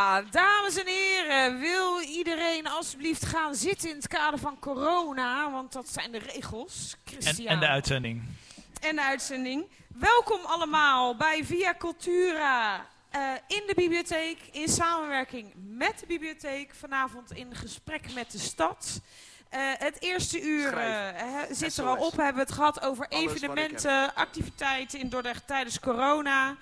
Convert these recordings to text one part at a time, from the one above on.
Ja, dames en heren, wil iedereen alsjeblieft gaan zitten in het kader van corona? Want dat zijn de regels. En, Christian. en de uitzending. En de uitzending. Welkom allemaal bij Via Cultura eh, in de bibliotheek. In samenwerking met de bibliotheek. Vanavond in gesprek met de stad. Eh, het eerste uur eh, hè, zit er al op. We hebben het gehad over Alles evenementen, activiteiten in Dordrecht tijdens corona.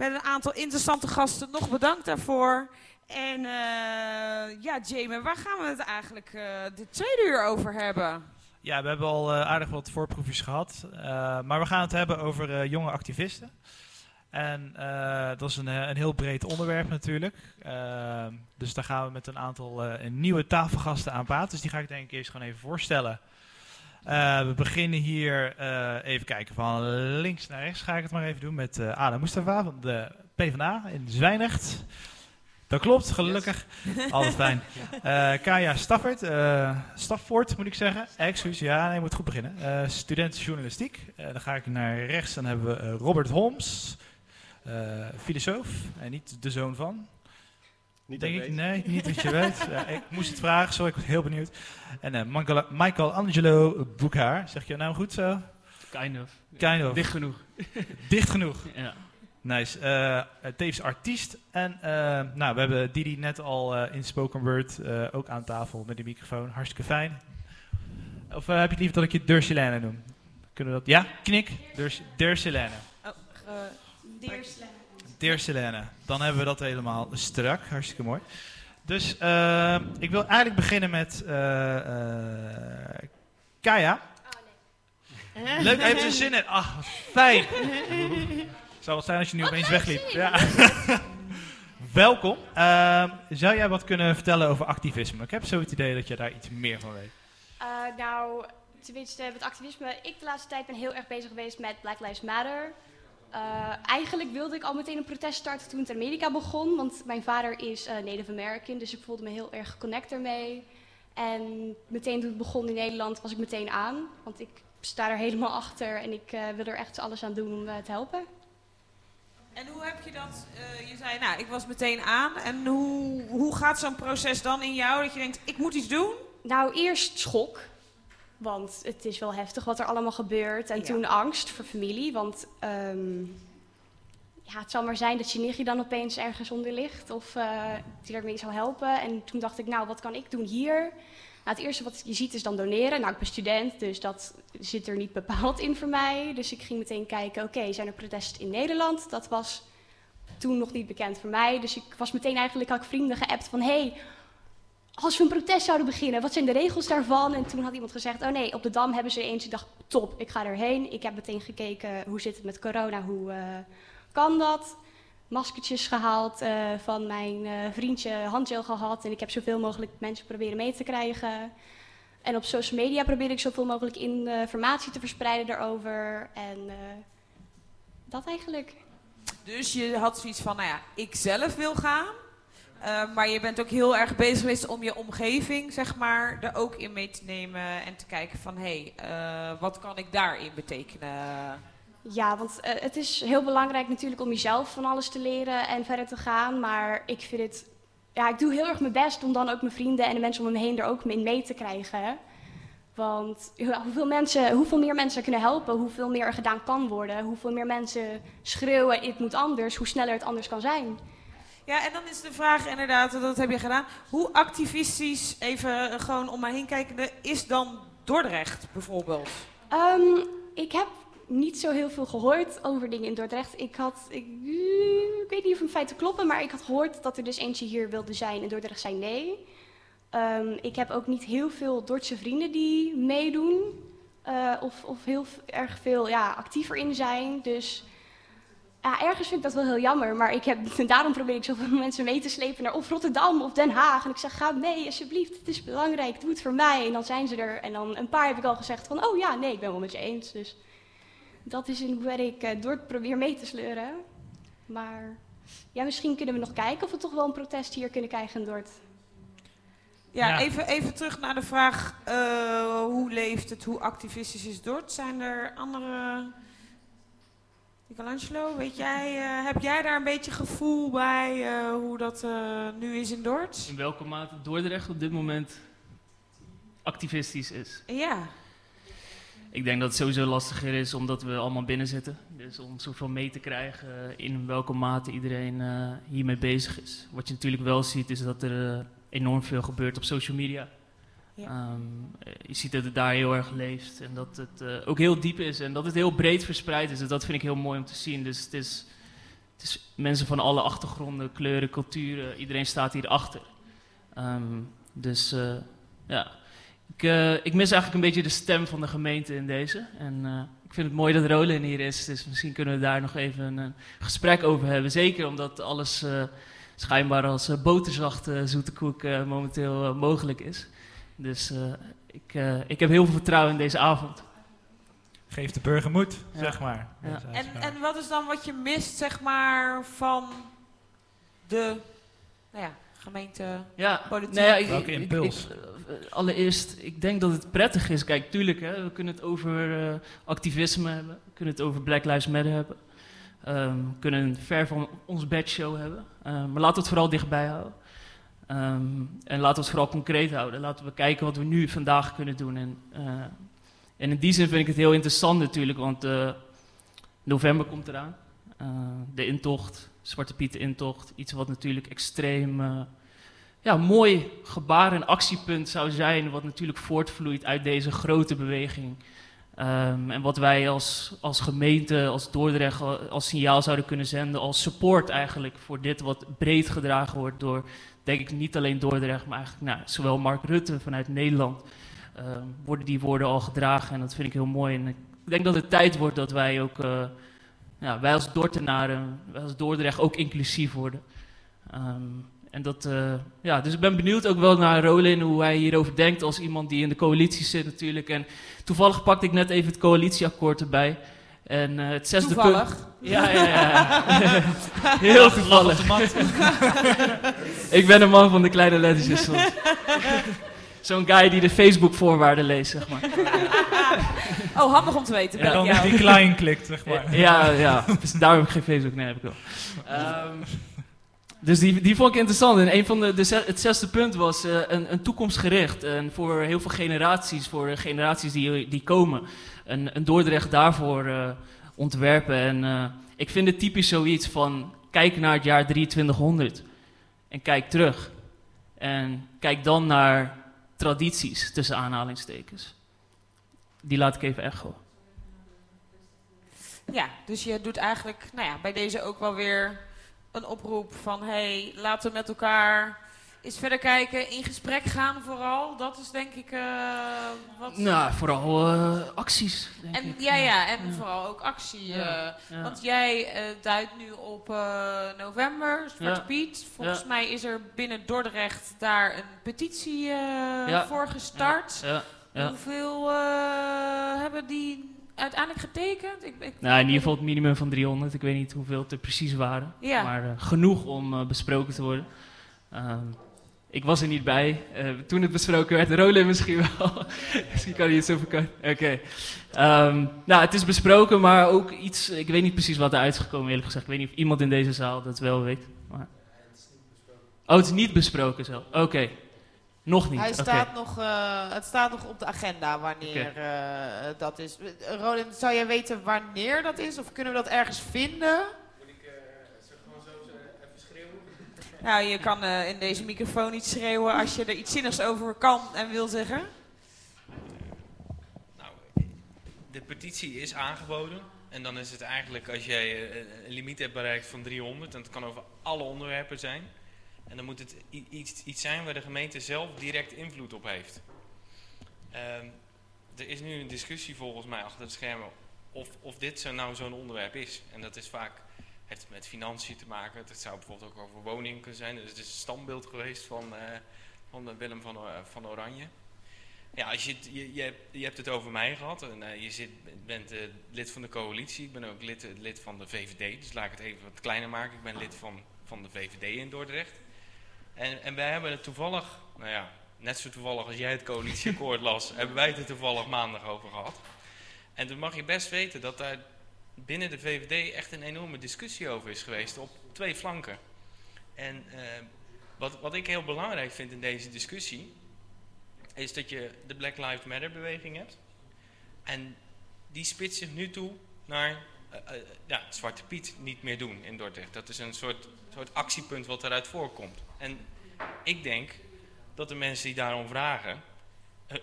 Met een aantal interessante gasten. Nog bedankt daarvoor. En eh, ja, Jamie, waar gaan we het eigenlijk eh de tweede uur over hebben? Ja, we hebben al eh, aardig wat voorproefjes gehad. eh, maar we gaan het hebben over jonge activisten. En dat is een, een heel breed onderwerp natuurlijk. Dus daar gaan we met een aantal nieuwe tafelgasten aan praten. Dus die ga ik denk ik eerst gewoon even voorstellen. Eh, we beginnen hier, eh, even kijken, van links naar rechts ga ik het maar even doen met eh Ada Mustafa van de PvdA in Zwijndrecht. Dat klopt, gelukkig. Altijd fijn. Eh, Kaya Stafford, Stafford moet ik zeggen. Excuus, ja, nee, je moet goed beginnen. Student journalistiek. Dan ga ik naar rechts, dan hebben we Robert Holmes, filosoof en niet de zoon van. Niet Denk dat ik, weet. nee, niet dat je weet. Ja, ik moest het vragen, sorry, ik was heel benieuwd. En eh, Michael, Michelangelo Boekhaar, zeg je nou goed zo? Kind of. Kind of. Dicht genoeg. Dicht genoeg. Ja. Nice. Eh tevens artiest. En eh, nou, we hebben Didi net al eh, in spoken word eh, ook aan tafel met die microfoon. Hartstikke fijn. Of eh, heb je het liever dat ik je Dursilene noem? Kunnen we dat? Ja? Knik. Durs, Dursilene. Oh, Dursilene. Dan hebben we dat helemaal strak. Hartstikke mooi. Dus eh, ik wil eigenlijk beginnen met eh eh, Kaya. Leuk, heeft zin in. Ah, wat fijn. Zou wel zijn als je nu opeens wegliep. Ja. Welkom. Ehm, zou jij wat kunnen vertellen over activisme? Ik heb zo het idee dat je daar iets meer van weet. Eh, nou, tenminste, met activisme. Ik de laatste tijd ben heel erg bezig geweest met Black Lives Matter. Eh, eigenlijk wilde ik al meteen een protest starten toen het in Amerika begon. Want mijn vader is eh, Native American, dus ik voelde me heel erg connect ermee. En meteen toen het begon in Nederland was ik meteen aan. Want ik sta er helemaal achter en ik eh, wil er echt alles aan doen om te helpen. En hoe heb je dat? je zei, nou, ik was meteen aan. En hoe, hoe gaat zo'n proces dan in jou? Dat je denkt, ik moet iets doen? Nou, eerst schok. Want het is wel heftig wat er allemaal gebeurt. En Ja. toen angst voor familie. Want ehm, ja, het zal maar zijn dat je nichtje dan opeens ergens onder ligt. Of eh, die daarmee zou helpen. En toen dacht ik, nou, wat kan ik doen hier? Nou, het eerste wat je ziet is dan doneren. Nou, ik ben student, dus dat zit er niet bepaald in voor mij. Dus ik ging meteen kijken, oké, zijn er protesten in Nederland? Dat was toen nog niet bekend voor mij. Dus ik was meteen eigenlijk, had ik vrienden geappt van... Hey, als we een protest zouden beginnen, wat zijn de regels daarvan? En toen had iemand gezegd, oh nee, op de Dam hebben ze eens. Ik dacht, top, ik ga erheen. Ik heb meteen gekeken, hoe zit het met corona, hoe eh, kan dat? Maskertjes gehaald, eh, van mijn eh, vriendje handgel gehad. En ik heb zoveel mogelijk mensen proberen mee te krijgen. En op social media probeer ik zoveel mogelijk informatie te verspreiden daarover. En dat eigenlijk. Dus je had zoiets van, nou ja, ik zelf wil gaan. Eh, maar je bent ook heel erg bezig geweest om je omgeving, zeg maar, er ook in mee te nemen. En te kijken van, hé, hey, eh, wat kan ik daarin betekenen? Ja, want eh, het is heel belangrijk natuurlijk om jezelf van alles te leren en verder te gaan. Maar ik vind het. Ja, ik doe heel erg mijn best om dan ook mijn vrienden en de mensen om me heen er ook in mee te krijgen. Want hoeveel, mensen, hoeveel meer mensen kunnen helpen, hoeveel meer er gedaan kan worden, hoeveel meer mensen schreeuwen: het moet anders, hoe sneller het anders kan zijn. Ja, en dan is de vraag inderdaad, dat heb je gedaan. Hoe activistisch, even eh, gewoon om mij heen kijkende, is dan Dordrecht bijvoorbeeld? Ehm, ik heb niet zo heel veel gehoord over dingen in Dordrecht. Ik had, ik, weet niet of mijn feiten kloppen, maar ik had gehoord dat er dus eentje hier wilde zijn en Dordrecht zei nee. Ehm, ik heb ook niet heel veel Dordtse vrienden die meedoen. eh, of, of heel erg veel ja, actiever in zijn. Dus ja, ergens vind ik dat wel heel jammer. Maar ik heb, daarom probeer ik zoveel mensen mee te slepen naar of Rotterdam of Den Haag. En ik zeg, ga mee alsjeblieft, het is belangrijk, doe het voor mij. En dan zijn ze er. En dan een paar heb ik al gezegd van, oh ja, nee, ik ben wel met je eens. Dus dat is in hoeverre ik eh, Dort probeer mee te sleuren. Maar ja, misschien kunnen we nog kijken of we toch wel een protest hier kunnen krijgen in Dort. Ja, Ja. Even, even terug naar de vraag, eh, hoe leeft het, hoe activistisch is Dort? Zijn er andere Michelangelo, weet jij, eh, heb jij daar een beetje gevoel bij eh, hoe dat eh, nu is in Dordts? In welke mate Dordrecht op dit moment activistisch is. Ja, Ik denk dat het sowieso lastiger is omdat we allemaal binnen zitten. Dus om soort van mee te krijgen in welke mate iedereen hiermee bezig is. Wat je natuurlijk wel ziet is dat er enorm veel gebeurt op social media. Ehm, eh, je ziet dat het daar heel erg leeft en dat het eh, ook heel diep is en dat het heel breed verspreid is. Dus dat vind ik heel mooi om te zien. Dus het is, het is mensen van alle achtergronden, kleuren, culturen, iedereen staat hierachter. Ehm dus eh, ja, ik, eh, ik mis eigenlijk een beetje de stem van de gemeente in deze. En ik vind het mooi dat Roland hier is, dus misschien kunnen we daar nog even een, een gesprek over hebben. Zeker omdat alles schijnbaar als boterzachte zoete koek momenteel mogelijk is. Dus eh, ik, eh, ik heb heel veel vertrouwen in deze avond. Geef de burger moed, Ja. zeg maar. Ja. En, en wat is dan wat je mist, zeg maar, van de nou ja, gemeente? Ja, Politiek. nou ja, ik- Welke ik- impuls? ik- eh, allereerst, ik denk dat het prettig is. Kijk, tuurlijk, hè, we kunnen het over eh, activisme hebben. We kunnen het over Black Lives Matter hebben. Ehm, we kunnen een ver van ons bedshow hebben. Ehm, maar laten we het vooral dichtbij houden. Ehm, en laten we het vooral concreet houden. Laten we kijken wat we nu vandaag kunnen doen. En, eh, en in die zin vind ik het heel interessant natuurlijk, want eh, november komt eraan. Eh, de intocht, Zwarte Piet intocht. Iets wat natuurlijk extreem ja, mooi gebaar en actiepunt zou zijn, wat natuurlijk voortvloeit uit deze grote beweging. Ehm, en wat wij als, als gemeente, als Dordrecht, al- als signaal zouden kunnen zenden, als support eigenlijk voor dit wat breed gedragen wordt door, denk ik, niet alleen Dordrecht, maar eigenlijk nou, zowel Mark Rutte vanuit Nederland, ehm, worden die woorden al gedragen en dat vind ik heel mooi. En ik denk dat het tijd wordt dat wij ook, eh, ja, wij als Dortenaren, wij als Dordrecht ook inclusief worden. Ehm, en dat, eh, ja, dus ik ben benieuwd ook wel naar Rolin, hoe hij hierover denkt als iemand die in de coalitie zit natuurlijk. En toevallig pakte ik net even het coalitieakkoord erbij. En eh, het zesde punt... Toevallig. Ja, ja, ja. Heel toevallig. Ik ben een man van de kleine lettertjes soms. Zo'n guy die de Facebook-voorwaarden leest, zeg maar. Oh, handig om te weten. En dan die klein klikt, zeg maar. Ja, ja. Dus daarom heb ik geen Facebook. Nee, heb ik wel. Ehm, dus die, die vond ik interessant. En een van de, het zesde punt was eh, een, een toekomstgericht. En voor heel veel generaties, voor de generaties die, die komen. Een, een daarvoor eh, ontwerpen. En eh, ik vind het typisch zoiets van... Kijk naar het jaar 2300. En kijk terug. En kijk dan naar tradities, tussen aanhalingstekens. Die laat ik even echo. Ja, dus je doet eigenlijk nou ja, bij deze ook wel weer een oproep van... hey, laten we met elkaar eens verder kijken, in gesprek gaan vooral. Dat is denk ik eh, wat... Nou, vooral eh, acties, denk en, ik. ja, ja, en Ja. vooral ook actie. Ja, eh, Ja. Want jij duidt nu op november, Zwarte. Piet. Volgens mij is er binnen Dordrecht daar een petitie voor gestart. Hoeveel hebben die uiteindelijk getekend? Ik, ik, Nou, in ieder geval het minimum van 300. Ik weet niet hoeveel het er precies waren. Maar genoeg om besproken te worden. Ehm, ik was er niet bij. eh, toen het besproken werd. Roland misschien wel. misschien kan hij iets over kan. Oké. Ehm, nou, het is besproken, maar ook iets... Ik weet niet precies wat eruit is gekomen, eerlijk gezegd. Ik weet niet of iemand in deze zaal dat wel weet. Maar... Oh, het is niet besproken zelf. Oké. Nog niet. Hij staat nog, eh, het staat nog op de agenda wanneer eh, dat is. Roland, zou jij weten wanneer dat is? Of kunnen we dat ergens vinden? Nou, je kan eh, in deze microfoon iets schreeuwen als je er iets zinnigs over kan en wil zeggen. Nou, de petitie is aangeboden. En dan is het eigenlijk als jij eh, een limiet hebt bereikt van 300, en het kan over alle onderwerpen zijn. En dan moet het iets, iets zijn waar de gemeente zelf direct invloed op heeft. Ehm, er is nu een discussie volgens mij achter de schermen of, of dit zo nou zo'n onderwerp is. En dat is vaak heeft met financiën te maken. Het zou bijvoorbeeld ook over woningen kunnen zijn. Dus het is een standbeeld geweest van, eh, van Willem van, van Oranje. Ja, als je, het- je, je, hebt, je hebt het over mij gehad en eh, je zit, bent eh, lid van de coalitie. Ik ben ook lid, lid van de VVD, dus laat ik het even wat kleiner maken. Ik ben lid van, van de VVD in Dordrecht. En, en wij hebben het toevallig, nou ja, net zo toevallig als jij het coalitieakkoord las, hebben wij het er toevallig maandag over gehad. En dan mag je best weten dat daar binnen de VVD echt een enorme discussie over is geweest op twee flanken. En eh, wat, wat ik heel belangrijk vind in deze discussie, is dat je de Black Lives Matter beweging hebt. En die spitst zich nu toe naar eh, ja, Zwarte Piet niet meer doen in Dordrecht. Dat is een soort, soort actiepunt wat eruit voorkomt. En ik denk dat de mensen die daarom vragen,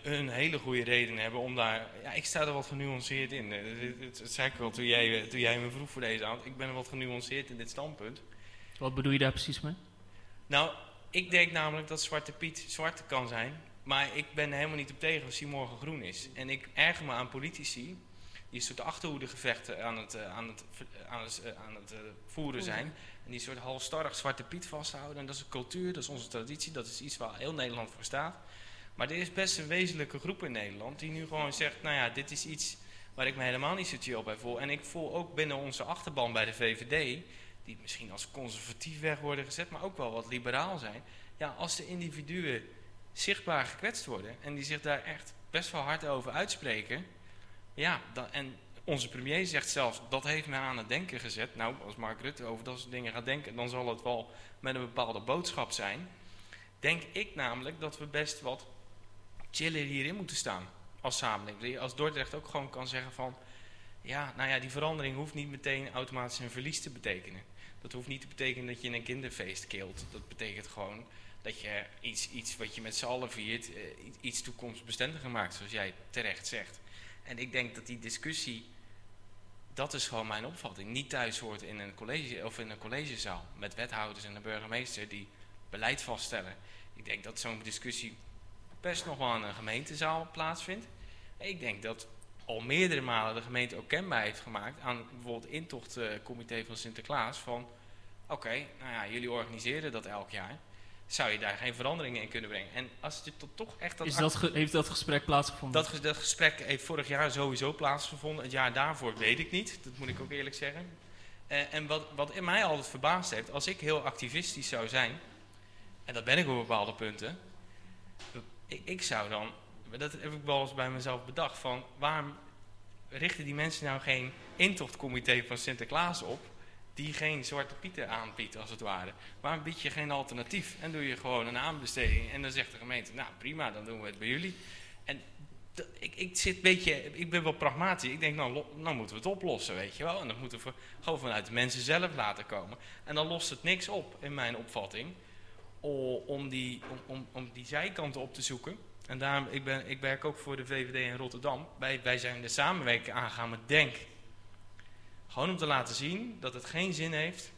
een hele goede reden hebben om daar... Ja, ik sta er wat genuanceerd in. Eh, Dat, dat zei ik wel toen jij, eh, toen jij me vroeg voor deze avond. Ik ben er wat genuanceerd in dit standpunt. Wat bedoel je daar precies mee? Nou, ik denk namelijk dat Zwarte Piet zwart kan zijn. Maar ik ben er helemaal niet op tegen als hij morgen groen is. En ik erger me aan politici die een soort achterhoedegevechten aan het, eh, aan het, aan het, aan het voeren zijn. En die een soort halstarrig Zwarte Piet vasthouden. En dat is een cultuur, dat is onze traditie, dat is iets waar heel Nederland voor staat. Maar er is best een wezenlijke groep in Nederland die nu gewoon zegt, nou ja, dit is iets waar ik me helemaal niet zo chill bij voel. En ik voel ook binnen onze achterban bij de VVD, die misschien als conservatief weg worden gezet, maar ook wel wat liberaal zijn. Ja, als de individuen zichtbaar gekwetst worden en die zich daar echt best wel hard over uitspreken, ja, dan, en onze premier zegt zelfs, dat heeft mij aan het denken gezet. Nou, als Mark Rutte over dat soort dingen gaat denken, dan zal het wel met een bepaalde boodschap zijn. Denk ik namelijk dat we best wat chiller hierin moeten staan als samenleving. Als Dordrecht ook gewoon kan zeggen van, ja, nou ja, die verandering hoeft niet meteen automatisch een verlies te betekenen. Dat hoeft niet te betekenen dat je een kinderfeest keelt. Dat betekent gewoon dat je iets, iets wat je met z'n allen viert, eh, iets- toekomstbestendiger maakt, zoals jij terecht zegt. En ik denk dat die discussie, dat is gewoon mijn opvatting, niet thuis hoort in een, college, of in een collegezaal met wethouders en een burgemeester die beleid vaststellen. Ik denk dat zo'n discussie best nog wel een gemeentezaal plaatsvindt. Ik denk dat al meerdere malen de gemeente ook kenbaar heeft gemaakt aan bijvoorbeeld het intochtcomité van Sinterklaas van oké, nou ja, jullie organiseren dat elk jaar. Zou je daar geen veranderingen in kunnen brengen? En als je tot toch echt dat Is dat heeft dat gesprek plaatsgevonden? dat, dat gesprek heeft vorig jaar sowieso plaatsgevonden. Het jaar daarvoor weet ik niet. Dat moet ik ook eerlijk zeggen. Eh, en wat, wat in mij altijd verbaasd heeft, als ik heel activistisch zou zijn, en dat ben ik op bepaalde punten, ik, ik zou dan, dat heb ik wel eens bij mezelf bedacht, van waarom richten die mensen nou geen intochtcomité van Sinterklaas op, die geen zwarte pieten aanbiedt als het ware? Waarom bied je geen alternatief en doe je gewoon een aanbesteding en dan zegt de gemeente, nou prima, dan doen we het bij jullie. En ik, ik zit beetje, ik ben wel pragmatisch. Ik denk, nou, nou moeten we het oplossen, weet je wel. En dat moeten we gewoon vanuit de mensen zelf laten komen. En dan lost het niks op, in mijn opvatting, om die, om, om, die zijkanten op te zoeken. En daarom, ik, ben, ik werk ook voor de VVD in Rotterdam. Wij, wij zijn de samenwerking aangegaan met DENK. Gewoon om te laten zien dat het geen zin heeft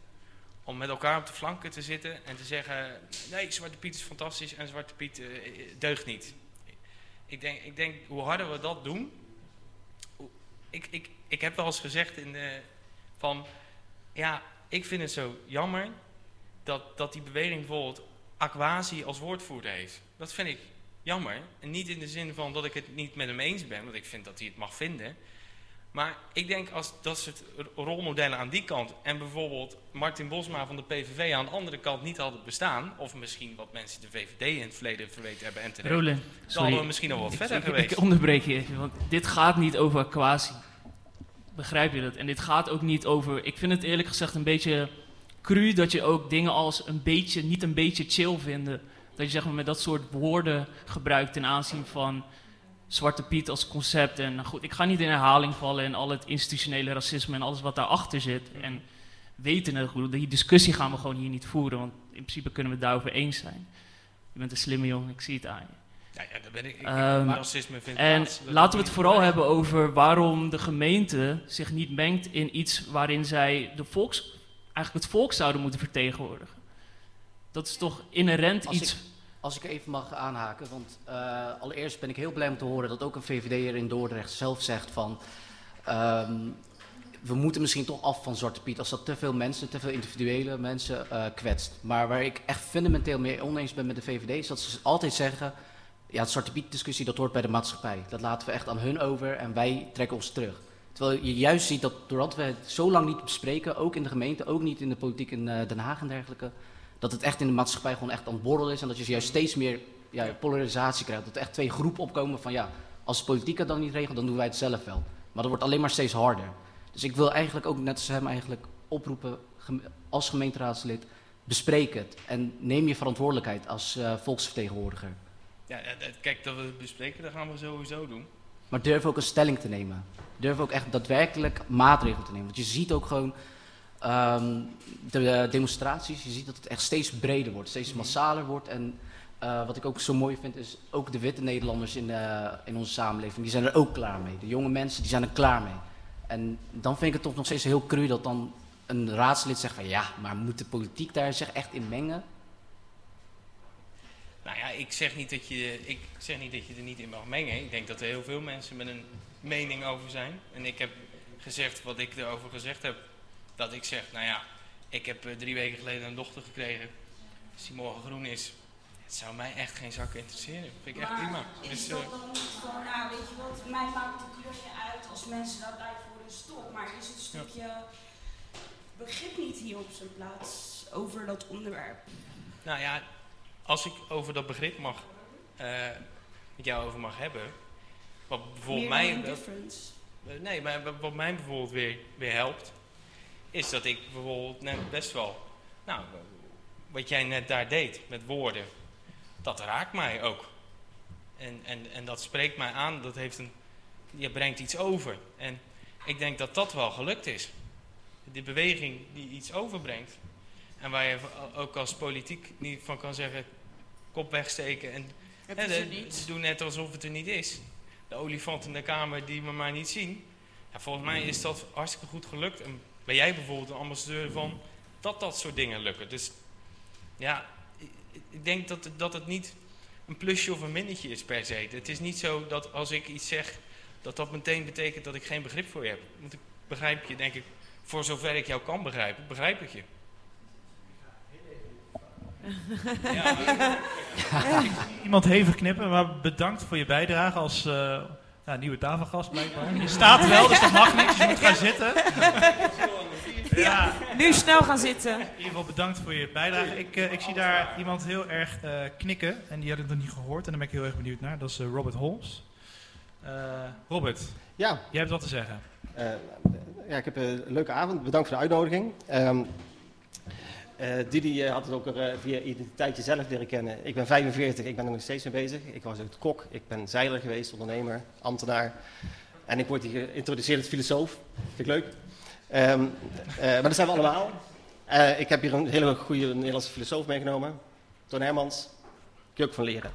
om met elkaar op de flanken te zitten en te zeggen... nee, Zwarte Piet is fantastisch en Zwarte Piet eh, deugt niet. Ik denk, ik denk, hoe harder we dat doen... Ik, ik, ik heb wel eens gezegd in van... Ja, ik vind het zo jammer dat, dat die beweging bijvoorbeeld Aquasi als woordvoerder heeft. Dat vind ik jammer. En niet in de zin van dat ik het niet met hem eens ben, want ik vind dat hij het mag vinden. Maar ik denk als dat soort rolmodellen aan die kant en bijvoorbeeld Martin Bosma van de PVV aan de andere kant niet hadden bestaan, of misschien wat mensen de VVD in het verleden verweten hebben en terecht, Roland, dan sorry. hadden we misschien al wat Ik- verder ik, geweest. Ik onderbreek je even, want dit gaat niet over quasi. Begrijp je dat? En dit gaat ook niet over... Ik vind het eerlijk gezegd een beetje cru dat je ook dingen als een beetje, niet een beetje chill vinden. Dat je zeg maar met dat soort woorden gebruikt ten aanzien van Zwarte Piet als concept. En goed, ik ga niet in herhaling vallen en al het institutionele racisme en alles wat daarachter zit. En weten het goed, die discussie gaan we gewoon hier niet voeren, want in principe kunnen we het daarover eens zijn. Je bent een slimme jongen, ik zie het aan je. Ja, ja, daar ben ik. ik Ehm, racisme vind En plaats, laten we het vooral hebben over waarom de gemeente zich niet mengt in iets waarin zij de volks, eigenlijk het volk zouden moeten vertegenwoordigen. Dat is toch inherent Als iets. Als ik even mag aanhaken, want eh, allereerst ben ik heel blij om te horen dat ook een VVD'er in Dordrecht zelf zegt van... ehm, we moeten misschien toch af van Zwarte Piet als dat te veel mensen, te veel individuele mensen eh, kwetst. Maar waar ik echt fundamenteel mee oneens ben met de VVD is dat ze altijd zeggen... ja, de Zwarte Piet discussie dat hoort bij de maatschappij. Dat laten we echt aan hun over en wij trekken ons terug. Terwijl je juist ziet dat doordat we het zo lang niet bespreken, ook in de gemeente, ook niet in de politiek in eh, Den Haag en dergelijke dat het echt in de maatschappij gewoon echt aan het borrelen is. En dat je juist steeds meer ja, polarisatie krijgt. Dat er echt twee groepen opkomen van ja, als de politiek het dan niet regelt, dan doen wij het zelf wel. Maar dat wordt alleen maar steeds harder. Dus ik wil eigenlijk ook net als hem eigenlijk oproepen als gemeenteraadslid, bespreek het en neem je verantwoordelijkheid als eh, volksvertegenwoordiger. Ja, dat- kijk, dat we het bespreken, dat gaan we sowieso doen. Maar durf ook een stelling te nemen. Durf ook echt daadwerkelijk maatregelen te nemen. Want je ziet ook gewoon ehm, de demonstraties, je ziet dat het echt steeds breder wordt, steeds massaler wordt. En eh, wat ik ook zo mooi vind, is ook de witte Nederlanders in, eh, in onze samenleving, die zijn er ook klaar mee. De jonge mensen, die zijn er klaar mee. En dan vind ik het toch nog steeds heel cru dat dan een raadslid zegt van ja, maar moet de politiek daar zich echt in mengen? Nou ja, ik zeg, niet dat je, ik zeg niet dat je er niet in mag mengen. Ik denk dat er heel veel mensen met een mening over zijn. En ik heb gezegd wat ik erover gezegd heb. Dat ik zeg, nou ja, ik heb eh, drie weken geleden een dochter gekregen. Als die morgen groen is, het zou mij echt geen zak interesseren. vind ik echt prima. Is Dus, dat eh, dan niet van, nou weet je wat, mij maakt het kleurtje uit als mensen daarbij voor een stop. Maar is het stukje begrip niet hier op zijn plaats over dat onderwerp? nou ja, als ik over dat begrip mag, eh, met jou over mag hebben. Wat bijvoorbeeld mij... Eh, Nee, maar wa- wat mij bijvoorbeeld weer, weer helpt, is dat ik bijvoorbeeld net best wel, nou, wat jij net daar deed met woorden, dat raakt mij ook. En, en, en dat spreekt mij aan, dat heeft een, je brengt iets over. En ik denk dat dat wel gelukt is. Die beweging die iets overbrengt. En waar je ook als politiek niet van kan zeggen, kop wegsteken en er de-. Doe net alsof het er niet is. De olifant in de kamer die we maar niet zien. Ja, volgens mij is dat hartstikke goed gelukt. En ben jij bijvoorbeeld een ambassadeur van dat dat soort dingen lukken. Dus ja, ik, denk dat, dat het niet een plusje of een minnetje is per se. Het is niet zo dat als ik iets zeg, dat dat meteen betekent dat ik geen begrip voor je heb. Want ik begrijp je, denk ik, voor zover ik jou kan begrijpen, begrijp ik je. Ja, Iemand hevig knippen, maar bedankt voor je bijdrage als eh, ja, nieuwe tafelgast blijkbaar. Je staat wel, dus dat mag niet, dus je moet gaan zitten. Ja, Nu snel gaan zitten. in ieder geval bedankt voor je bijdrage. Ik, eh, ik zie daar iemand heel erg eh, knikken en die had ik nog niet gehoord en daar ben ik heel erg benieuwd naar. Dat is Robert Holmes. Eh, Robert, Ja, jij hebt wat te zeggen. eh, ja, ik heb een leuke avond. Bedankt voor de uitnodiging. Ehm, eh, Didi eh, had het ook er, eh, via identiteitje zelf leren kennen. Ik ben 45, ik ben er nog steeds mee bezig. Ik was ook kok, ik ben zeiler geweest, ondernemer, ambtenaar. En ik word hier geïntroduceerd als filosoof. Vind ik leuk. Ehm, eh, maar dat zijn we allemaal. Eh, ik heb hier een hele goede Nederlandse filosoof meegenomen. Toon Hermans. Kun van leren.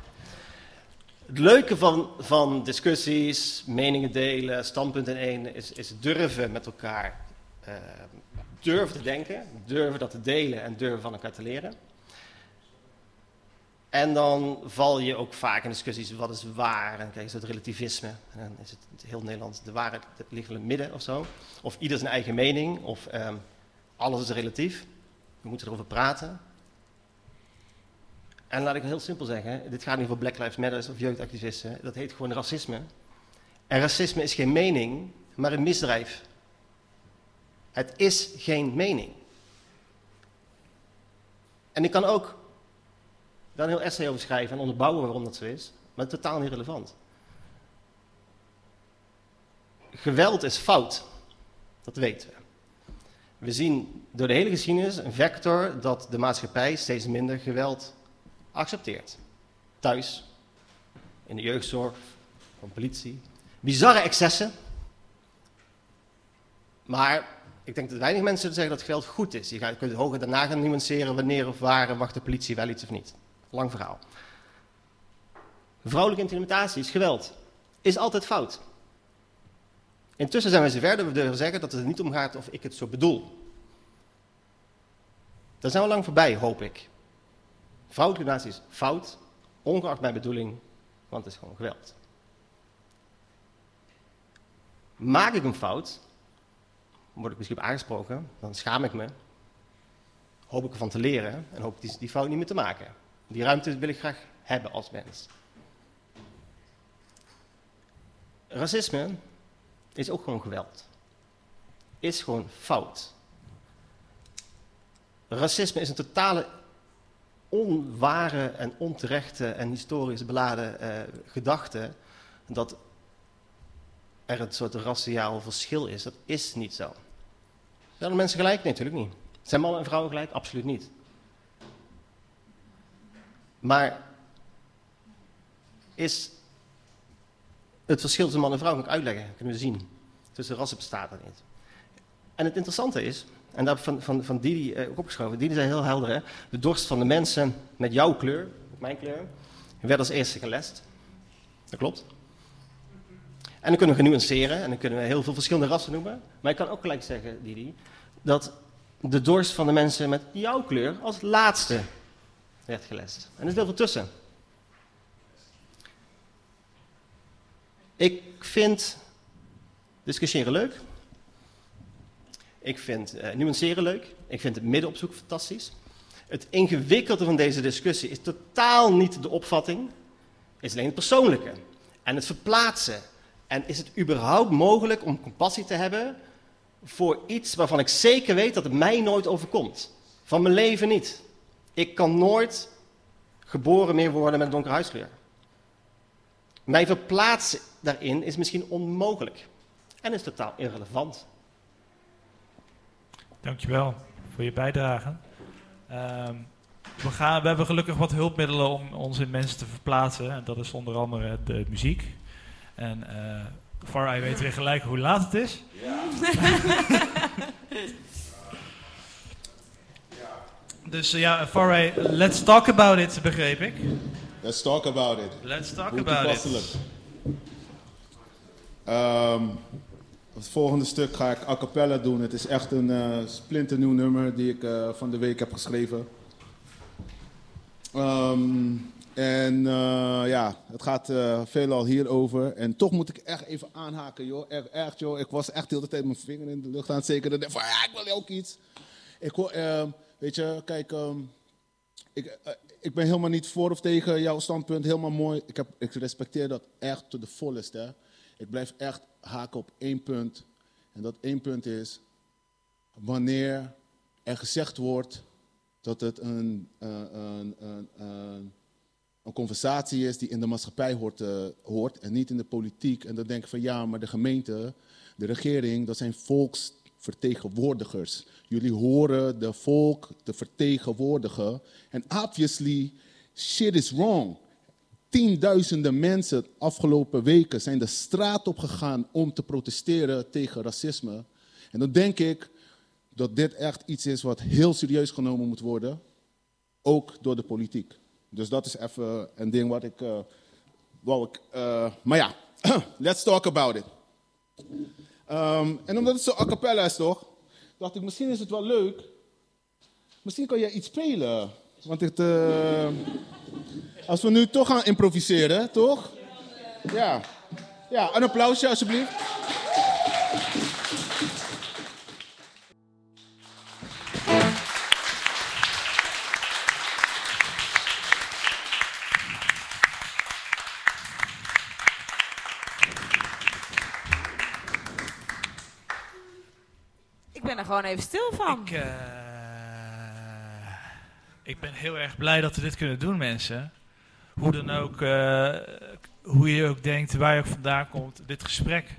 Het leuke van, van discussies, meningen delen, standpunten één is, is durven met elkaar eh, durven te denken, durven dat te delen en durven van elkaar te leren. En dan val je ook vaak in discussies, wat is waar? En kijk, is het relativisme? En dan is het heel Nederland, de waarheid ligt in het midden of zo. Of ieder zijn eigen mening, of ehm, alles is relatief. We moeten erover praten. En laat ik heel simpel zeggen, dit gaat niet over Black Lives Matter of jeugdactivisten, dat heet gewoon racisme. En racisme is geen mening, maar een misdrijf. Het is geen mening. En ik kan ook daar een heel essay over schrijven en onderbouwen waarom dat zo is, maar totaal niet relevant. Geweld is fout, dat weten we. We zien door de hele geschiedenis een vector dat de maatschappij steeds minder geweld accepteert. Thuis, in de jeugdzorg, van politie. Bizarre excessen. Maar ik denk dat weinig mensen zeggen dat geweld goed is. Je gaat- kunt hoger daarna gaan nuanceren wanneer of waar wacht de politie wel iets of niet. Lang verhaal. Vrouwelijke intimidatie is geweld. Is altijd fout. Intussen zijn we zover dat we durven zeggen dat het er niet om gaat of ik het zo bedoel. Daar zijn we lang voorbij, hoop ik. Vrouwelijke intimidatie is fout, ongeacht mijn bedoeling, want het is gewoon geweld. Maak ik een fout, word ik misschien aangesproken, dan schaam ik me. Hoop ik ervan te leren en hoop ik die, die fout niet meer te maken. Die ruimte wil ik graag hebben als mens. Racisme is ook gewoon geweld. Is gewoon fout. Racisme is een totale onware en onterechte en historisch beladen eh, gedachte dat er een soort raciaal verschil is. Dat is niet zo. Zijn er mensen gelijk? Nee, natuurlijk niet. Zijn mannen en vrouwen gelijk? Absoluut niet. Maar is het verschil tussen man en vrouw, kan ik uitleggen, kunnen we zien. Tussen rassen bestaat er niet. En het interessante is, en daar van, van, van Didi eh, ook opgeschoven, Didi zei heel helder, hè? de dorst van de mensen met jouw kleur, mijn kleur, werd als eerste gelest. Dat klopt. En dan kunnen we genuanceren en dan kunnen we heel veel verschillende rassen noemen. Maar ik kan ook gelijk zeggen, Didi, dat de dorst van de mensen met jouw kleur als laatste werd gelest. En er is heel veel tussen. Ik vind discussiëren leuk. Ik vind uh, nuanceren leuk. Ik vind het midden opzoeken fantastisch. Het ingewikkelde van deze discussie is totaal niet de opvatting, is alleen het persoonlijke. En het verplaatsen. En is het überhaupt mogelijk om compassie te hebben voor iets waarvan ik zeker weet dat het mij nooit overkomt? Van mijn leven niet. Ik kan nooit geboren meer worden met een donkere huidskleur. Mij verplaatsen daarin is misschien onmogelijk en is totaal irrelevant. Dankjewel voor je bijdrage. Um, we, gaan, we hebben gelukkig wat hulpmiddelen om ons in mensen te verplaatsen. En dat is onder andere de muziek. En uh, Far weet weer gelijk hoe laat het is. Ja. dus uh, ja, Farai, let's talk about it, begreep ik. Let's talk about it. Let's talk Hoe about it. Um, het volgende stuk ga ik a cappella doen. Het is echt een uh, splinternieuw nummer die ik uh, van de week heb geschreven. Um, en uh, ja, het gaat veelal hierover. En toch moet ik echt even aanhaken, joh. Echt, joh. Ik was echt de hele tijd mijn vinger in de lucht aan het zekeren. En van, ja, ik wil ook iets. Ik hoor, weet je, kijk... Um, ik, ik ben helemaal niet voor of tegen jouw standpunt. Helemaal mooi. Ik, heb, ik respecteer dat echt tot de volleste. Hè. Ik blijf echt haken op één punt. En dat één punt is, wanneer er gezegd wordt dat het een, een, een conversatie is die in de maatschappij hoort, uh, hoort en niet in de politiek. En dan denk ik van ja, maar de gemeente, de regering, dat zijn volksvertegenwoordigers. Jullie horen de volk te vertegenwoordigen. En obviously, shit is wrong. Tienduizenden mensen afgelopen weken zijn de straat op gegaan om te protesteren tegen racisme. En dan denk ik dat dit echt iets is wat heel serieus genomen moet worden, ook door de politiek. Dus dat is even een ding wat ik. Uh, wou ik uh, maar ja, let's talk about it. Um, en omdat het zo a cappella is, toch? Dacht ik, misschien is het wel leuk. Misschien kan jij iets spelen. Want het. Uh, als we nu toch gaan improviseren, toch? Ja. Ja, een applausje alsjeblieft. Gewoon even stil van. Ik, uh, ik ben heel erg blij dat we dit kunnen doen, mensen hoe dan ook, uh, hoe je ook denkt, waar je ook vandaan komt, dit gesprek.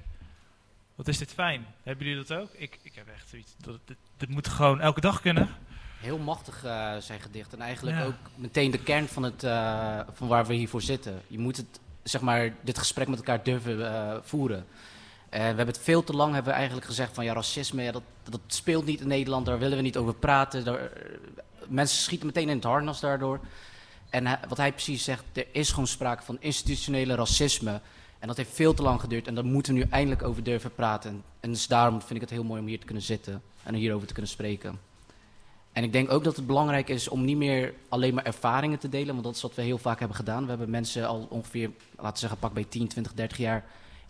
Wat is dit fijn? Hebben jullie dat ook? Ik, ik heb echt zoiets, dat, dit, dit moet gewoon elke dag kunnen. Heel machtig uh, zijn gedicht en eigenlijk ja. ook meteen de kern van, het, uh, van waar we hiervoor zitten. Je moet het, zeg maar, dit gesprek met elkaar durven voeren. We hebben het veel te lang hebben we eigenlijk gezegd van ja, racisme, ja, dat, dat speelt niet in Nederland, daar willen we niet over praten. Daar, mensen schieten meteen in het harnas daardoor. En wat hij precies zegt, er is gewoon sprake van institutionele racisme. En dat heeft veel te lang geduurd en daar moeten we nu eindelijk over durven praten. En, dus daarom vind ik het heel mooi om hier te kunnen zitten en hierover te kunnen spreken. En ik denk ook dat het belangrijk is om niet meer alleen maar ervaringen te delen, want dat is wat we heel vaak hebben gedaan. We hebben mensen al ongeveer, laten we zeggen, pak bij 10, 20, 30 jaar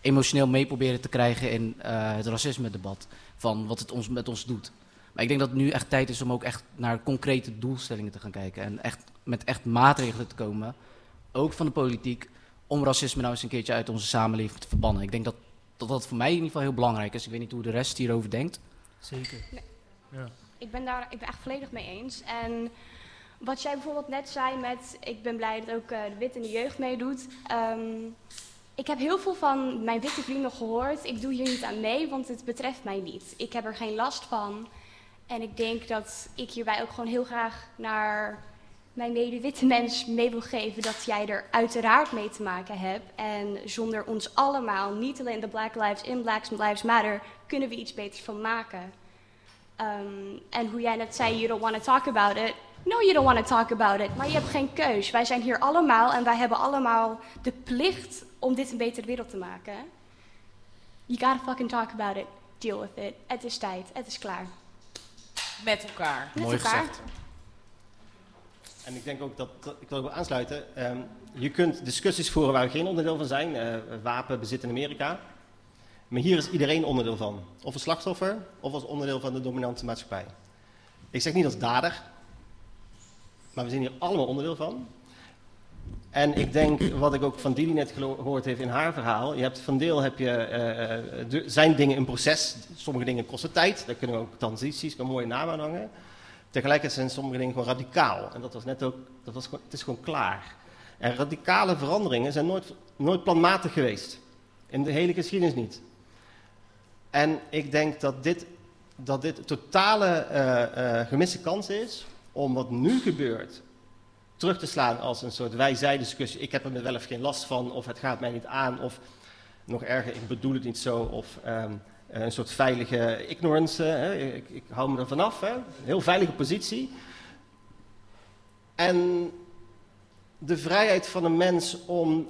emotioneel mee proberen te krijgen in uh, het racisme-debat. Van wat het ons, met ons doet. Maar ik denk dat het nu echt tijd is om ook echt naar concrete doelstellingen te gaan kijken. En echt met echt maatregelen te komen, ook van de politiek, om racisme nou eens een keertje uit onze samenleving te verbannen. Ik denk dat dat, dat voor mij in ieder geval heel belangrijk is. Ik weet niet hoe de rest hierover denkt. Zeker. Nee. Ja. Ik ben daar ik ben echt volledig mee eens. En wat jij bijvoorbeeld net zei met, ik ben blij dat ook uh, de wit in de jeugd meedoet. Um, Ik heb heel veel van mijn witte vrienden gehoord. Ik doe hier niet aan mee, want het betreft mij niet. Ik heb er geen last van. En ik denk dat ik hierbij ook gewoon heel graag naar mijn mede-witte mens mee wil geven dat jij er uiteraard mee te maken hebt. En zonder ons allemaal, niet alleen de Black Lives in Black Lives Matter, kunnen we iets beters van maken. Um, en hoe jij net zei, you don't want to talk about it. No, you don't want to talk about it. Maar je hebt geen keus. Wij zijn hier allemaal en wij hebben allemaal de plicht om dit een betere wereld te maken. You gotta fucking talk about it. Deal with it. Het is tijd. Het is klaar. Met elkaar. Met Mooi elkaar. gezegd. En ik denk ook dat, dat- ik wil ook aansluiten. Ehm, je kunt discussies voeren waar we geen onderdeel van zijn. eh, wapenbezit in Amerika. Maar hier is iedereen onderdeel van. Of een slachtoffer, of als onderdeel van de dominante maatschappij. Ik zeg niet als dader, maar we zijn hier allemaal onderdeel van. En ik denk, wat ik ook van Didi net gehoord heeft in haar verhaal. Je hebt van deel heb je, eh, eh, zijn dingen een proces. Sommige dingen kosten tijd. Daar kunnen we ook transities, een mooie naam aan hangen. Tegelijkertijd zijn sommige dingen gewoon radicaal. En dat was net ook, dat was het is gewoon klaar. En radicale veranderingen zijn nooit, nooit planmatig geweest. In de hele geschiedenis niet. En ik denk dat dit, dat dit totale eh, gemiste kans is om wat nu gebeurt terug te slaan als een soort wij-zij-discussie. Ik heb er wel of geen last van, of het gaat mij niet aan, of nog erger, ik bedoel het niet zo, of ehm, een soort veilige ignorance. Hè. Ik, ik hou me er vanaf, een heel veilige positie. En de vrijheid van een mens om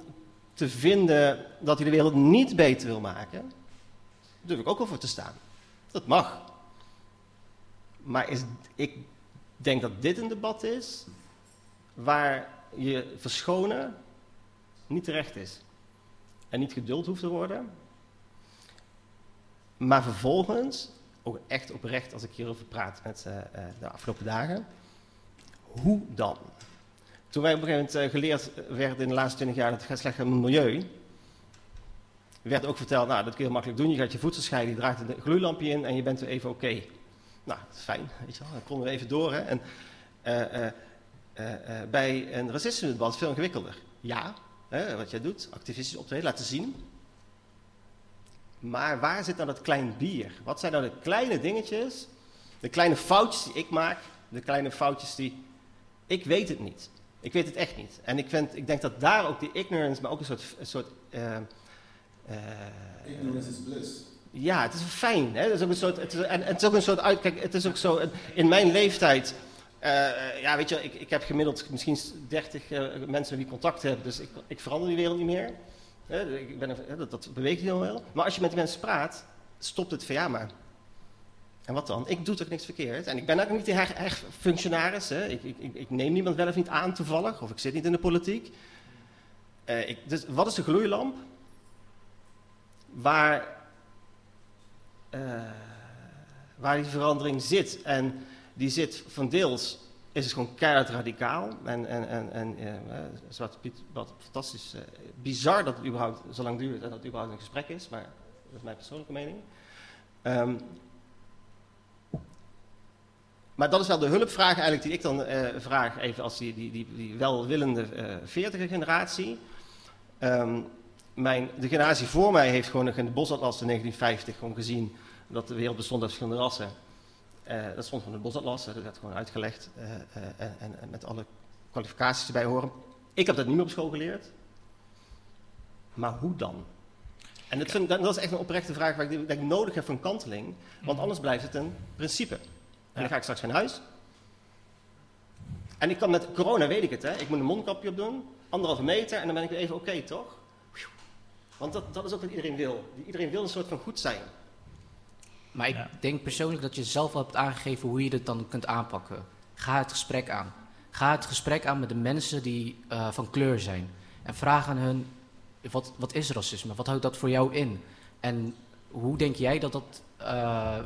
te vinden dat hij de wereld niet beter wil maken, durf ik ook wel voor te staan. Dat mag. Maar is, ik denk dat dit een debat is waar je verschonen niet terecht is. En niet geduld hoeft te worden. Maar vervolgens, ook echt oprecht als ik hierover praat met eh, eh, de afgelopen dagen, hoe dan? Toen wij op een gegeven moment eh, geleerd werden in de laatste 20 jaar dat het gaat slecht met het milieu, werd ook verteld, nou dat kun je heel makkelijk doen, je gaat je voedsel scheiden, je draait een gloeilampje in en je bent weer even oké. Nou, is fijn, weet je wel, dan konden we even door. Hè? En, eh, eh, eh, bij een racisme-debat is het veel ingewikkelder. Ja, hè, wat jij doet, activistisch optreden, laten zien. Maar waar zit nou dat klein bier? Wat zijn nou de kleine dingetjes, de kleine foutjes die ik maak, de kleine foutjes die... Ik weet het niet. Ik weet het echt niet. En ik, vind, ik denk dat daar ook die ignorance, maar ook een soort... Een soort Ignorance is bliss. Ja, het is fijn. Hè? Het is ook een soort, het is, het is ook een het is ook zo. In mijn leeftijd. eh, ja, weet je, ik, ik heb gemiddeld misschien 30 eh, mensen die contact hebben. Dus ik, ik verander die wereld niet meer. Hè, ik ben, dat, dat beweegt heel wel. Maar als je met die mensen praat, stopt het ja, maar. En wat dan? Ik doe toch niks verkeerd? En ik ben ook niet her- her- functionaris. Hè? Ik, ik, ik, neem niemand wel of niet aan toevallig. Of ik zit niet in de politiek. Eh, ik, dus wat is de gloeilamp? Waar eh, waar die verandering zit. En die zit van deels, is het gewoon keihard radicaal. En, en, en, en Zwarte Piet, wat fantastisch, eh, bizar dat het überhaupt zo lang duurt en dat het überhaupt een gesprek is. Maar dat is mijn persoonlijke mening. Ehm, maar dat is wel de hulpvraag eigenlijk die ik dan vraag, even als die, die, die, die welwillende veertiger generatie. Ehm, mijn, de generatie voor mij heeft gewoon nog in de bosatlas in 1950 gewoon gezien dat de wereld bestond uit verschillende rassen. Eh, dat stond in de bosatlas, dat werd gewoon uitgelegd eh, eh, en, en, met alle kwalificaties erbij horen. Ik heb dat niet meer op school geleerd. Maar hoe dan? En dat, vind, dat dat is echt een oprechte vraag waar ik denk ik nodig heb voor een kanteling, want anders blijft het een principe. En dan ga ik straks van huis. En ik kan met corona, weet ik het, hè. ik moet een mondkapje op doen, anderhalve meter en dan ben ik weer even oké, toch? Want dat, dat is ook wat iedereen wil. Iedereen wil een soort van goed zijn. Maar ik denk persoonlijk dat je zelf al hebt aangegeven hoe je dit dan kunt aanpakken. Ga het gesprek aan. Ga het gesprek aan met de mensen die eh, van kleur zijn. En vraag aan hun, wat, wat is racisme? Wat houdt dat voor jou in? En hoe denk jij dat dat... eh,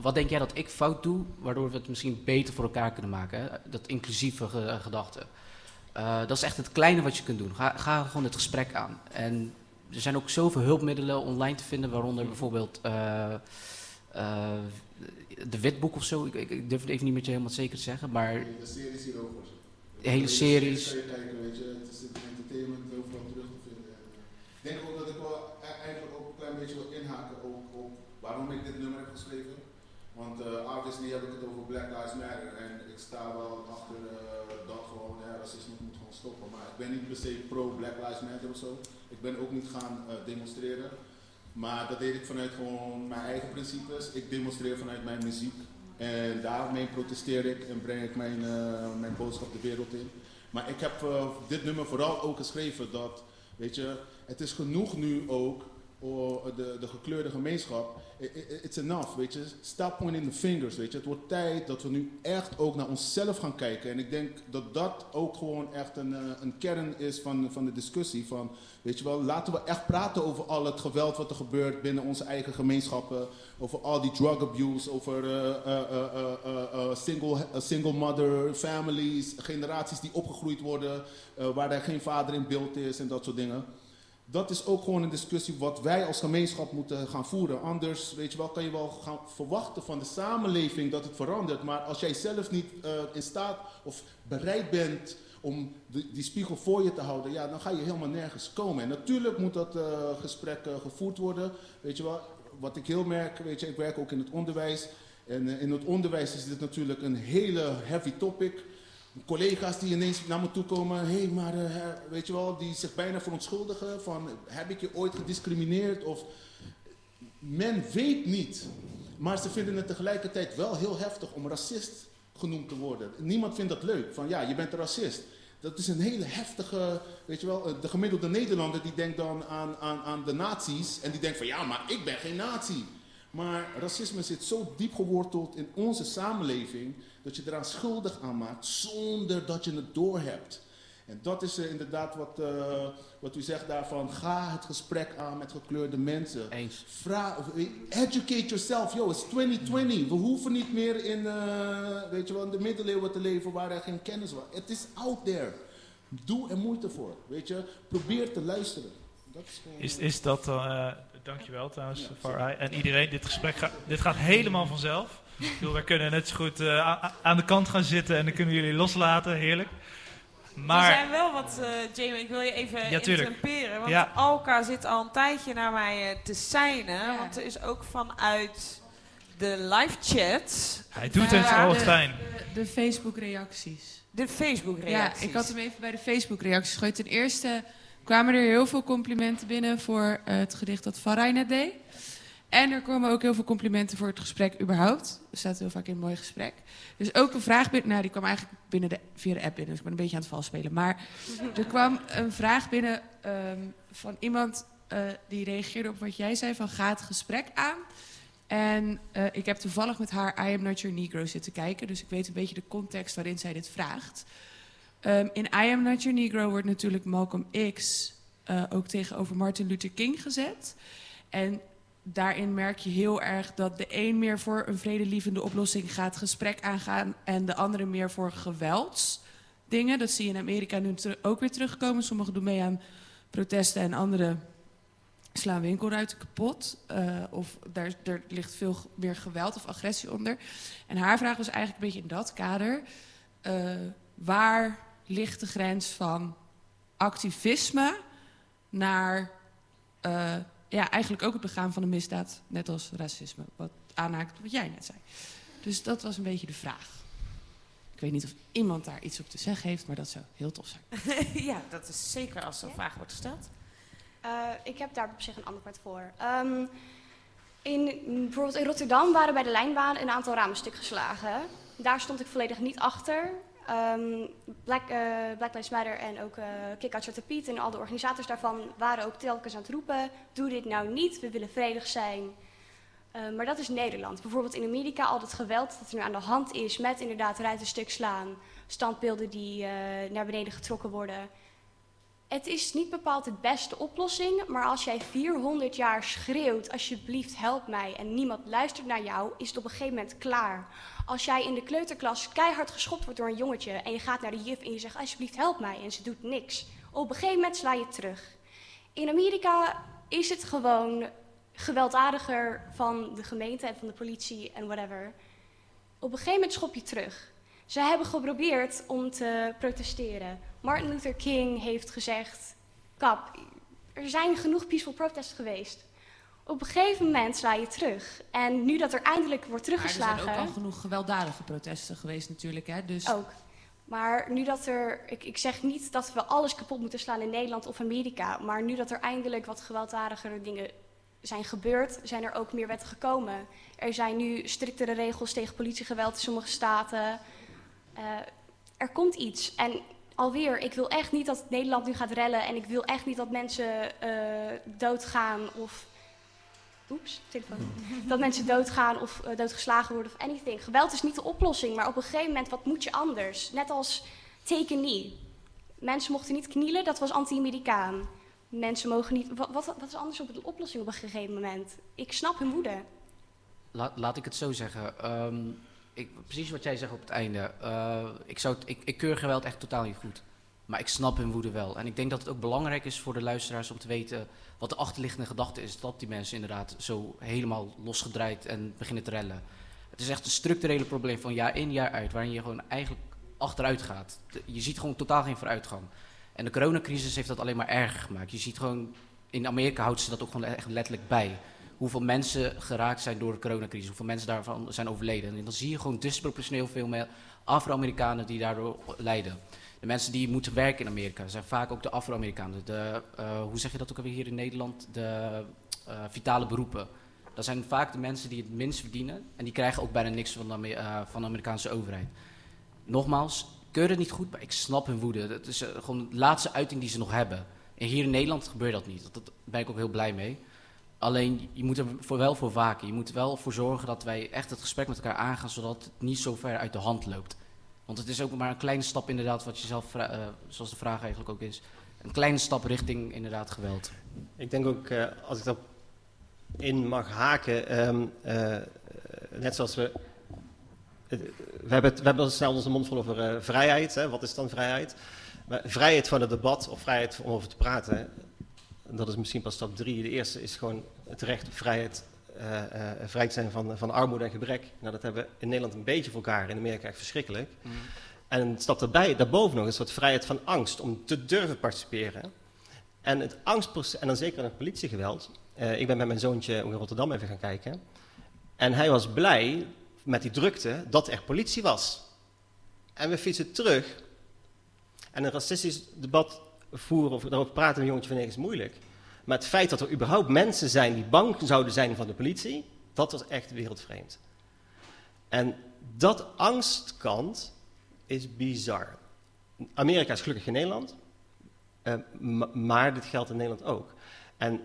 wat denk jij dat ik fout doe, waardoor we het misschien beter voor elkaar kunnen maken? Hè? Dat inclusieve ge- gedachte. Eh, dat is echt het kleine wat je kunt doen. Ga, ga gewoon het gesprek aan. En er zijn ook zoveel hulpmiddelen online te vinden, waaronder bijvoorbeeld eh, eh, de witboek of zo. Ik, ik, ik durf het even niet met je helemaal zeker te zeggen, maar De series hierover. hele series. Kijken, weet je, het is entertainment overal terug te vinden. denk ook dat ik wel e- eigenlijk ook een klein beetje wil inhaken op, op waarom ik dit nummer heb geschreven. Want uh, obviously heb ik het over Black Lives Matter en ik sta wel achter uh, dat gewoon hè, racisme moet gewoon stoppen. Maar ik ben niet per se pro Black Lives Matter of zo. Ik ben ook niet gaan uh, demonstreren. Maar dat deed ik vanuit gewoon mijn eigen principes. Ik demonstreer vanuit mijn muziek. En daarmee protesteer ik en breng ik mijn, mijn boodschap de wereld in. Maar ik heb dit nummer vooral ook geschreven dat, weet je, het is genoeg nu ook de, de gekleurde gemeenschap. It's enough, weet je. Stop pointing the fingers, weet je. Het wordt tijd dat we nu echt ook naar onszelf gaan kijken. En ik denk dat dat ook gewoon echt een, een kern is van, van de discussie. Van, weet je wel, laten we echt praten over al het geweld wat er gebeurt binnen onze eigen gemeenschappen. Over al die drug abuse, over uh, uh, single, single mother families, generaties die opgegroeid worden, waar er geen vader in beeld is en dat soort dingen dat is ook gewoon een discussie wat wij als gemeenschap moeten gaan voeren. Anders, weet je wel, kan je wel gaan verwachten van de samenleving dat het verandert. Maar als jij zelf niet uh, in staat of bereid bent om die, spiegel voor je te houden, ja, dan ga je helemaal nergens komen. En natuurlijk moet dat uh, gesprek uh, gevoerd worden. Weet je wel, wat ik heel merk, weet je, ik werk ook in het onderwijs. En in het onderwijs is dit natuurlijk een hele heavy topic collega's die ineens naar me toe komen. Hé, hey, maar uh, weet je wel, die zich bijna verontschuldigen van heb ik je ooit gediscrimineerd? Of men weet niet, maar ze vinden het tegelijkertijd wel heel heftig om racist genoemd te worden. Niemand vindt dat leuk, van ja, je bent een racist. Dat is een hele heftige, weet je wel, de gemiddelde Nederlander die denkt dan aan, aan, aan de nazi's en die denkt van ja, maar ik ben geen nazi. Maar racisme zit zo diep geworteld in onze samenleving dat je eraan schuldig aan maakt zonder dat je het doorhebt. En dat is uh, inderdaad wat, uh, wat u zegt daarvan. Ga het gesprek aan met gekleurde mensen. Eens. Vraag, educate yourself. Yo, it's 2020. We hoeven niet meer in, uh, weet je wel, in de middeleeuwen te leven waar er geen kennis was. Het is out there. Doe er moeite voor. Weet je, probeer te luisteren. Dat is, gewoon... is, is dat, dankjewel trouwens, ja, Far En iedereen, dit gesprek gaat, dit gaat helemaal vanzelf. Ik bedoel, wij kunnen net zo goed uh, aan de kant gaan zitten en dan kunnen jullie loslaten. Heerlijk. Maar... Er zijn wel wat, uh, Jamie, ik wil je even ja, interrumperen. Want ja. Alka zit al een tijdje naar mij uh, te seinen. Ja. Want er is ook vanuit de live chat... Hij doet het al wat fijn. De, de Facebook-reacties. De Facebook-reacties. Ja, ik had hem even bij de Facebook-reacties gegooid. Ten eerste kwamen er heel veel complimenten binnen voor het gedicht dat Farai net deed. En er komen ook heel veel complimenten voor het gesprek überhaupt. Er staat heel vaak in een mooi gesprek. Dus ook een vraag binnen. Nou, die kwam eigenlijk binnen de, via de app binnen. Dus ik ben een beetje aan het vals spelen. Maar er kwam een vraag binnen um, van iemand uh, die reageerde op wat jij zei: van ga het gesprek aan. En uh, ik heb toevallig met haar I Am Not Your Negro zitten kijken. Dus ik weet een beetje de context waarin zij dit vraagt. Um, in I Am Not Your Negro wordt natuurlijk Malcolm X uh, ook tegenover Martin Luther King gezet. En daarin merk je heel erg dat de een meer voor een vredelievende oplossing gaat, gesprek aangaan, en de andere meer voor geweldsdingen. Dat zie je in Amerika nu ook weer terugkomen. Sommigen doen mee aan protesten en anderen slaan winkelruiten kapot. Uh, of daar, er ligt veel meer geweld of agressie onder. En haar vraag was eigenlijk een beetje in dat kader. Uh, waar ligt de grens van activisme naar uh, ja, eigenlijk ook het begaan van een misdaad, net als racisme. Wat aanhaakt wat jij net zei. Dus dat was een beetje de vraag. Ik weet niet of iemand daar iets op te zeggen heeft, maar dat zou heel tof zijn. ja, dat is zeker als zo'n vraag wordt gesteld. Uh, ik heb daar op zich een antwoord voor. Um, in, bijvoorbeeld in Rotterdam waren bij de lijnbaan een aantal ramen stuk geslagen. Daar stond ik volledig niet achter. Black, uh, Black Lives Matter en ook uh, Kick Out Zwarte Piet en al de organisators daarvan waren ook telkens aan het roepen: doe dit nou niet, we willen vredig zijn. Uh, maar dat is Nederland. Bijvoorbeeld in Amerika al het geweld dat er nu aan de hand is met inderdaad ruiten stuk slaan, standbeelden die naar beneden getrokken worden. Het is niet bepaald de beste oplossing, maar als jij 400 jaar schreeuwt: alsjeblieft help mij en niemand luistert naar jou, is het op een gegeven moment klaar. Als jij in de kleuterklas keihard geschopt wordt door een jongetje en je gaat naar de juf en je zegt alsjeblieft help mij en ze doet niks. Op een gegeven moment sla je terug. In Amerika is het gewoon gewelddadiger van de gemeente en van de politie en whatever. Op een gegeven moment schop je terug. Ze hebben geprobeerd om te protesteren. Martin Luther King heeft gezegd: Kap, er zijn genoeg peaceful protests geweest. Op een gegeven moment sla je terug. En nu dat er eindelijk wordt Maar er teruggeslagen... zijn ook al genoeg gewelddadige protesten geweest natuurlijk. Hè? Dus Ook. Maar nu dat er, ik, ik zeg niet dat we alles kapot moeten slaan in Nederland of Amerika, maar nu dat er eindelijk wat gewelddadigere dingen zijn gebeurd, zijn er ook meer wetten gekomen. Er zijn nu striktere regels tegen politiegeweld in sommige staten. Eh, er komt iets. En alweer, ik wil echt niet dat Nederland nu gaat rellen en ik wil echt niet dat mensen eh, doodgaan of Oeps, telefoon. Dat mensen doodgaan of eh, doodgeslagen worden of anything. Geweld is niet de oplossing, maar op een gegeven moment, wat moet je anders? Net als take a knee. Mensen mochten niet knielen, dat was anti-Amerikaan. Mensen mogen niet... Wat, wat, wat is anders op de oplossing op een gegeven moment? Ik snap hun woede. Laat, laat ik het zo zeggen. Ehm, ik, precies wat jij zegt op het einde. Eh, ik, zou, ik, ik keur geweld echt totaal niet goed. Maar ik snap hun woede wel. En ik denk dat het ook belangrijk is voor de luisteraars om te weten wat de achterliggende gedachte is. Dat die mensen inderdaad zo helemaal losgedraaid en beginnen te rellen. Het is echt een structurele probleem van jaar in jaar uit. Waarin je gewoon eigenlijk achteruit gaat. Je ziet gewoon totaal geen vooruitgang. En de coronacrisis heeft dat alleen maar erger gemaakt. Je ziet gewoon, in Amerika houdt ze dat ook gewoon echt letterlijk bij hoeveel mensen geraakt zijn door de coronacrisis, hoeveel mensen daarvan zijn overleden. En dan zie je gewoon disproportioneel veel meer Afro-Amerikanen die daardoor lijden. De mensen die moeten werken in Amerika zijn vaak ook de Afro-Amerikanen. De, eh, hoe zeg je dat ook alweer hier in Nederland? De eh, vitale beroepen. Dat zijn vaak de mensen die het minst verdienen. En die krijgen ook bijna niks van de, eh, Amerikaanse overheid. Nogmaals, keur het niet goed, maar ik snap hun woede. Dat is gewoon de laatste uiting die ze nog hebben. En hier in Nederland gebeurt dat niet. Daar ben ik ook heel blij mee. Alleen, je moet er voor wel voor waken. Je moet er wel voor zorgen dat wij echt het gesprek met elkaar aangaan, zodat het niet zo ver uit de hand loopt. Want het is ook maar een kleine stap inderdaad, wat je zelf, eh, zoals de vraag eigenlijk ook is. Een kleine stap richting inderdaad geweld. Ik denk ook, eh, als ik daarop in mag haken, ehm, eh, net zoals we. we, hebben het, snel onze mond vol over vrijheid. Hè? Wat is dan vrijheid? Maar vrijheid van het debat of vrijheid om over te praten, dat is misschien pas stap drie. De eerste is gewoon het recht op vrijheid, eh, eh, vrij zijn van, van armoede en gebrek. Nou, dat hebben we in Nederland een beetje voor elkaar, in Amerika echt verschrikkelijk. En een stap daarbij, daarboven nog een soort vrijheid van angst om te durven participeren. En het angstproces, en dan zeker in het politiegeweld. Eh, ik ben met mijn zoontje in Rotterdam even gaan kijken. En hij was blij met die drukte dat er politie was. En we fietsen terug. En een racistisch debat voeren of daarover praten een jongetje van negen is moeilijk. Maar het feit dat er überhaupt mensen zijn die bang zouden zijn van de politie, dat was echt wereldvreemd. En dat angstkant is bizar. Amerika is gelukkig geen Nederland. Eh, ma- maar dit geldt in Nederland ook. En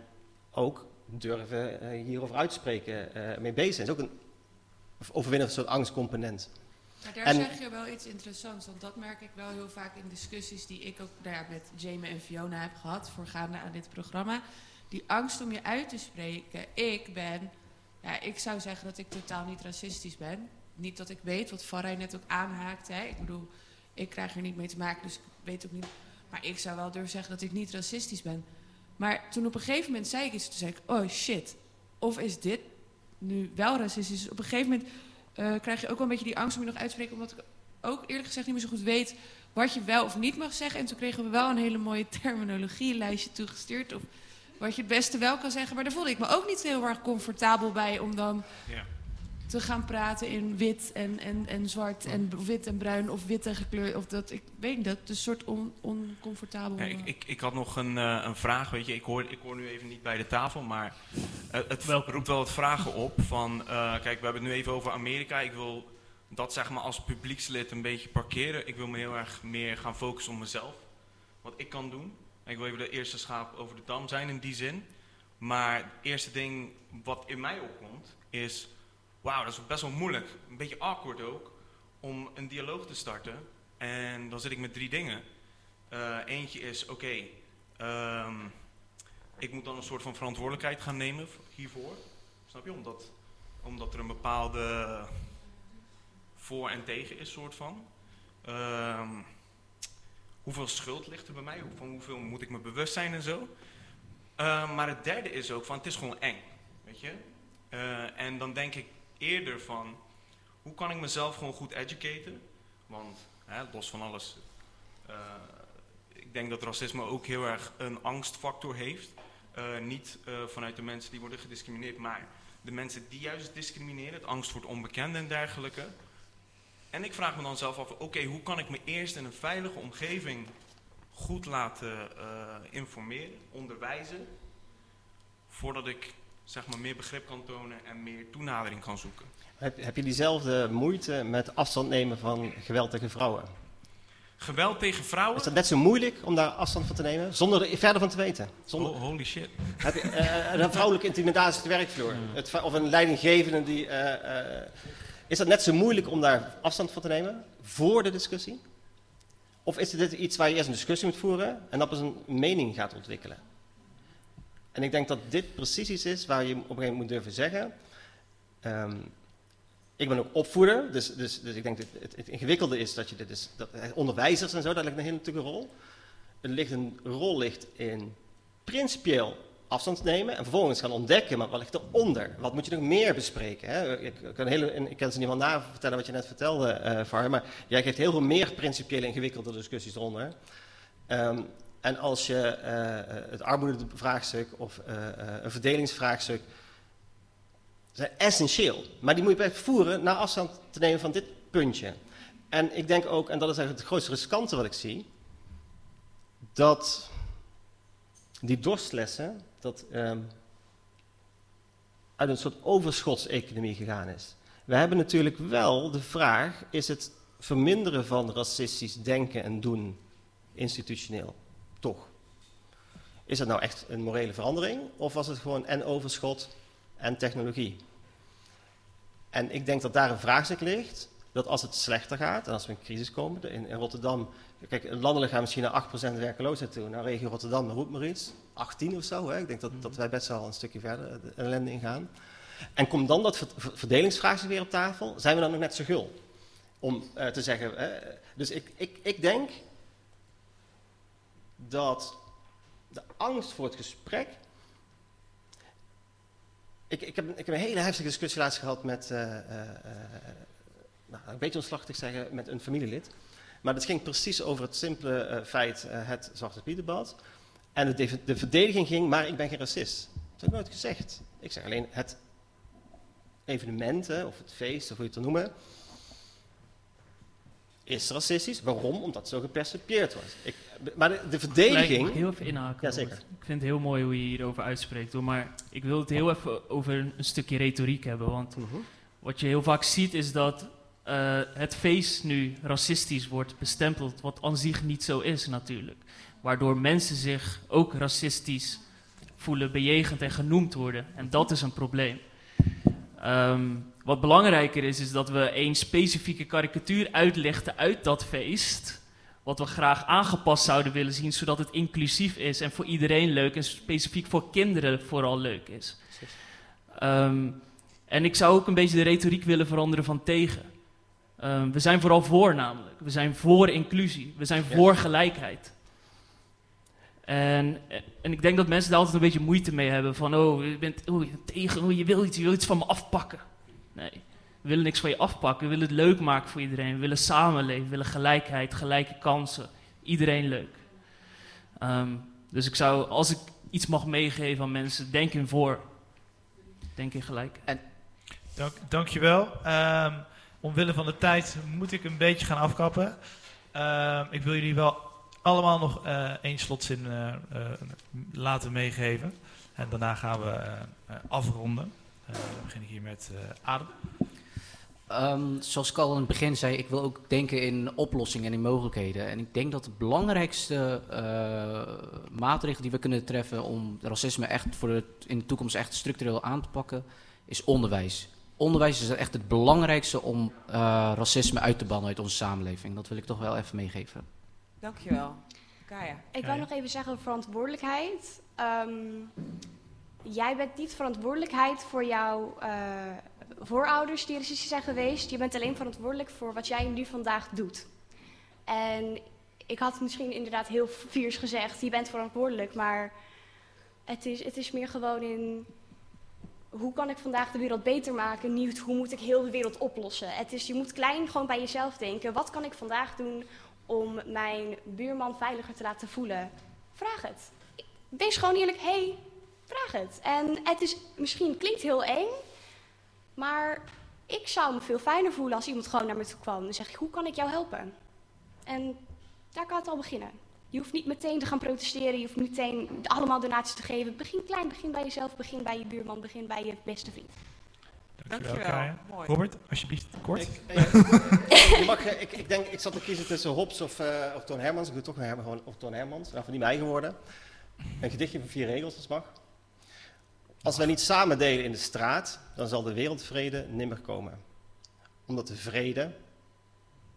ook durven eh, hierover uitspreken, eh, mee bezig zijn. is ook een overwinnen van een soort angstcomponent. Maar daar En- zeg je wel iets interessants, want dat merk ik wel heel vaak in discussies die ik ook nou ja, met Jamie en Fiona heb gehad, voorgaande aan dit programma. Die angst om je uit te spreken. Ik ben, ja, ik zou zeggen dat ik totaal niet racistisch ben. Niet dat ik weet wat Faraj net ook aanhaakt. Hè. Ik bedoel, ik krijg er niet mee te maken, dus ik weet ook niet. Maar ik zou wel durven zeggen dat ik niet racistisch ben. Maar toen op een gegeven moment zei ik iets, toen zei ik, oh shit. Of is dit nu wel racistisch? Dus op een gegeven moment eh, krijg je ook wel een beetje die angst om je nog uit te spreken. Omdat ik ook eerlijk gezegd niet meer zo goed weet wat je wel of niet mag zeggen. En toen kregen we wel een hele mooie terminologielijstje toegestuurd. Of wat je het beste wel kan zeggen. Maar daar voelde ik me ook niet heel erg comfortabel bij om dan Ja. Te gaan praten in wit en, en, en zwart en wit en bruin of wit en gekleurd. Of dat, ik weet niet, dat is een soort on, oncomfortabel. Ja, ik, ik, ik had nog een, eh, een vraag, weet je. Ik hoor, ik hoor nu even niet bij de tafel, maar eh, het roept wel wat vragen op. Van, eh, kijk, we hebben het nu even over Amerika. Ik wil dat zeg maar als publiekslid een beetje parkeren. Ik wil me heel erg meer gaan focussen op mezelf. Wat ik kan doen. Ik wil even de eerste schaap over de dam zijn in die zin. Maar het eerste ding wat in mij opkomt is... Wauw, dat is best wel moeilijk. Een beetje awkward ook. Om een dialoog te starten. En dan zit ik met drie dingen. Eh, eentje is, oké, ehm, ik moet dan een soort van verantwoordelijkheid gaan nemen hiervoor. Snap je? Omdat, omdat er een bepaalde voor en tegen is, soort van. Ehm, hoeveel schuld ligt er bij mij? Van hoeveel moet ik me bewust zijn en zo? Eh, maar het derde is ook van, het is gewoon eng, weet je? Eh, en dan denk ik eerder van, hoe kan ik mezelf gewoon goed educaten? Want, hè, los van alles, eh, ik denk dat racisme ook heel erg een angstfactor heeft. Eh, niet eh, vanuit de mensen die worden gediscrimineerd, maar de mensen die juist discrimineren. Het angst voor het onbekende en dergelijke. En ik vraag me dan zelf af, oké, hoe kan ik me eerst in een veilige omgeving goed laten informeren, onderwijzen, voordat ik zeg maar meer begrip kan tonen en meer toenadering kan zoeken. Heb, heb je diezelfde moeite met afstand nemen van geweld tegen vrouwen? Geweld tegen vrouwen? Is dat net zo moeilijk om daar afstand van te nemen, zonder er verder van te weten? Zonder, Oh, holy shit. Heb je, eh, een vrouwelijke intimidatie op de werkvloer? Het, of een leidinggevende die... eh, eh, is dat net zo moeilijk om daar afstand van te nemen, voor de discussie? Of is dit iets waar je eerst een discussie moet voeren en dan pas een mening gaat ontwikkelen? En ik denk dat dit precies is waar je op een gegeven moment moet durven zeggen... ehm, ik ben ook opvoeder, dus, dus, dus ik denk dat het, het ingewikkelde is dat je dit is, dat, eh, onderwijzers en zo, daar ligt een hele natuurlijk rol. Er ligt een rol ligt in principieel afstand nemen en vervolgens gaan ontdekken, maar wat ligt eronder? Wat moet je nog meer bespreken? Hè? Ik, kan hele, ik ze niet wel na vertellen wat je net vertelde, Var, maar jij geeft heel veel meer principiële ingewikkelde discussies eronder. Ehm, en als je eh, het armoedevraagstuk of eh, een verdelingsvraagstuk zijn essentieel. Maar die moet je best voeren naar afstand te nemen van dit puntje. En ik denk ook, en dat is eigenlijk het grootste riskante wat ik zie, dat die dorstlessen dat, ehm, uit een soort overschotseconomie gegaan is. We hebben natuurlijk wel de vraag, is het verminderen van racistisch denken en doen institutioneel? Toch? Is dat nou echt een morele verandering? Of was het gewoon en overschot en technologie? En ik denk dat daar een vraagstuk ligt, dat als het slechter gaat en als we in crisis komen, in, in Rotterdam, kijk, landelijk gaan misschien naar 8% werkeloosheid toe, naar regio Rotterdam, roept maar iets, 18 of zo, hè? ik denk dat, dat wij best wel een stukje verder de ellende ingaan. En komt dan dat ver- ver- verdelingsvraagstuk weer op tafel, zijn we dan nog net zo gul? Om eh, te zeggen, hè? dus ik, ik, ik denk dat de angst voor het gesprek ik, ik, heb, ik heb een hele heftige discussie laatst gehad met, eh, eh, eh, nou, een beetje onslachtig zeggen, met een familielid. Maar dat ging precies over het simpele eh, feit, het Zwarte Piet-debat. En de, de, de verdediging ging, maar ik ben geen racist. Dat heb ik nooit gezegd. Ik zeg alleen, het evenement, of het feest, of hoe je het wil noemen, is racistisch. Waarom? Omdat het zo gepercipieerd wordt. Ik, maar de, de verdediging... Ik heel even inhaken? Ja, zeker. Ik vind het heel mooi hoe je hierover uitspreekt. Hoor. Maar ik wil het heel even over een, een stukje retoriek hebben. Want Mhm. wat je heel vaak ziet is dat eh, het feest nu racistisch wordt bestempeld. Wat aan zich niet zo is natuurlijk. Waardoor mensen zich ook racistisch voelen bejegend en genoemd worden. En dat is een probleem. Ehm, wat belangrijker is, is dat we één specifieke karikatuur uitlichten uit dat feest. Wat we graag aangepast zouden willen zien, zodat het inclusief is en voor iedereen leuk en specifiek voor kinderen vooral leuk is. Ehm, en ik zou ook een beetje de retoriek willen veranderen van tegen. Ehm, we zijn vooral voor namelijk. We zijn voor inclusie. We zijn Ja. voor gelijkheid. En, en ik denk dat mensen daar altijd een beetje moeite mee hebben. Van, oh, je bent oh, je bent tegen, oh, je wil iets, je wil iets van me afpakken. Nee, we willen niks van je afpakken. We willen het leuk maken voor iedereen. We willen samenleven, we willen gelijkheid, gelijke kansen. Iedereen leuk. Ehm, dus ik zou, als ik iets mag meegeven aan mensen, denk in voor. Denk in gelijkheid. Dank, dankjewel. Ehm omwille van de tijd moet ik een beetje gaan afkappen. Ehm, ik wil jullie wel allemaal nog eh, één slotzin eh, eh, laten meegeven. En daarna gaan we afronden. Eh, dan begin ik hier met eh, Adam. Ehm, zoals ik al in het begin zei, ik wil ook denken in oplossingen en in mogelijkheden. En ik denk dat de belangrijkste eh, maatregel die we kunnen treffen om racisme echt voor de, in de toekomst echt structureel aan te pakken, is onderwijs. Onderwijs is echt het belangrijkste om eh, racisme uit te bannen uit onze samenleving. Dat wil ik toch wel even meegeven. Dankjewel. Kaya. Ik wou nog even zeggen over verantwoordelijkheid. Ehm, jij bent niet verantwoordelijkheid voor jouw eh, voorouders die racistisch zijn geweest. Je bent alleen verantwoordelijk voor wat jij nu vandaag doet. En ik had misschien inderdaad heel viers gezegd, je bent verantwoordelijk, maar het is, het is meer gewoon in hoe kan ik vandaag de wereld beter maken, niet hoe moet ik heel de wereld oplossen. Het is, je moet klein gewoon bij jezelf denken, wat kan ik vandaag doen om mijn buurman veiliger te laten voelen, vraag het. Wees gewoon eerlijk, hey, vraag het. En het is misschien klinkt heel eng, maar ik zou me veel fijner voelen als iemand gewoon naar me toe kwam en zegt: Hoe kan ik jou helpen? En daar kan het al beginnen. Je hoeft niet meteen te gaan protesteren, je hoeft niet meteen allemaal donaties te geven. Begin klein, begin bij jezelf, begin bij je buurman, begin bij je beste vriend. Dankjewel, Kaya. Robert, alsjeblieft kort. Ik, eh, je mag, eh, ik, ik denk, ik zat te kiezen tussen Hobbes of, eh, of Toon Hermans. Ik doe toch gewoon of Toon Hermans. Nou, van die mijn eigen woorden. Een gedichtje van vier regels, als het mag. Als wij niet samen delen in de straat, dan zal de wereldvrede nimmer komen. Omdat de vrede,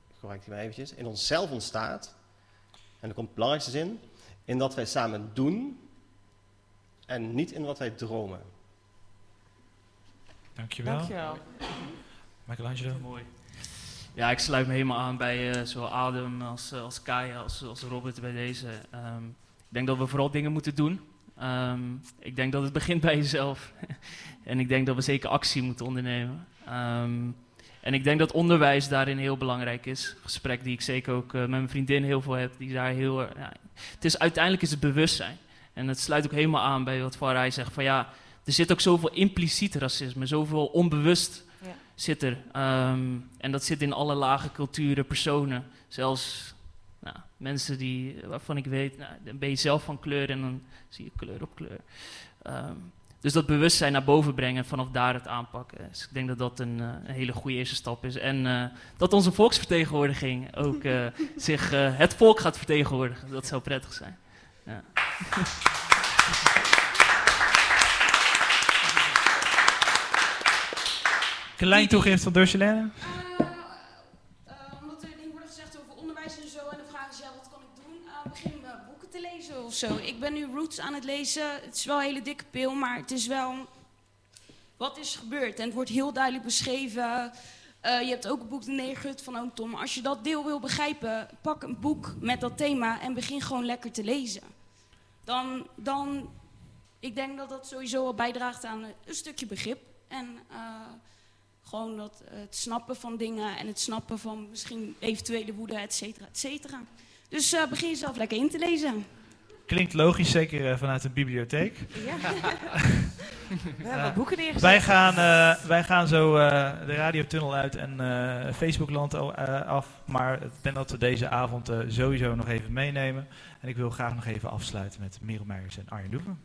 ik gebruik die maar eventjes, in onszelf ontstaat. En er komt de belangrijkste zin, in dat wij samen doen en niet in wat wij dromen. Dankjewel. Dankjewel. Michelangelo. Mooi. Ja, ik sluit me helemaal aan bij eh, zowel Adam als, eh, als Kaya als, als Robert bij deze. Ehm, ik denk dat we vooral dingen moeten doen. Ehm, ik denk dat het begint bij jezelf. en ik denk dat we zeker actie moeten ondernemen. Ehm, en ik denk dat onderwijs daarin heel belangrijk is. Gesprek die ik zeker ook eh, met mijn vriendin heel veel heb. Die daar heel, eh, ja, het is, uiteindelijk is het bewustzijn. En het sluit ook helemaal aan bij wat Faraj zegt. Van ja, er zit ook zoveel impliciet racisme. Zoveel onbewust Ja. zit er. Ehm, en dat zit in alle lage culturen, personen. Zelfs mensen die, waarvan ik weet, nou, dan ben je zelf van kleur en dan zie je kleur op kleur. Ehm, dus dat bewustzijn naar boven brengen en vanaf daar het aanpakken. Dus ik denk dat dat een, eh, een hele goede eerste stap is. En eh, dat onze volksvertegenwoordiging ook eh, zich eh, het volk gaat vertegenwoordigen. Dat zou prettig zijn. Ja. Klein toegift van Dorselene. Eh, omdat er dingen worden gezegd over onderwijs en zo. En dan vragen ze, ja, wat kan ik doen? Eh, begin uh, boeken te lezen zo. Ik ben nu Roots aan het lezen. Het is wel een hele dikke pil, maar het is wel... Wat is gebeurd? En het wordt heel duidelijk beschreven. Eh, je hebt ook het boek De Negerhut van Oom Tom. Als je dat deel wil begrijpen, pak een boek met dat thema en begin gewoon lekker te lezen. Dan, dan ik denk dat dat sowieso al bijdraagt aan een stukje begrip. En eh, gewoon dat, eh, het snappen van dingen en het snappen van misschien eventuele woede, et cetera, et cetera. Dus begin jezelf lekker in te lezen. Klinkt logisch, zeker eh, vanuit een bibliotheek. Ja. We hebben boeken neergezet. Wij gaan, eh, wij gaan zo eh, de radiotunnel uit en eh, Facebookland eh, af. Maar ik denk dat we deze avond eh, sowieso nog even meenemen. En ik wil graag nog even afsluiten met Merel Meijers en Arjen Doeven.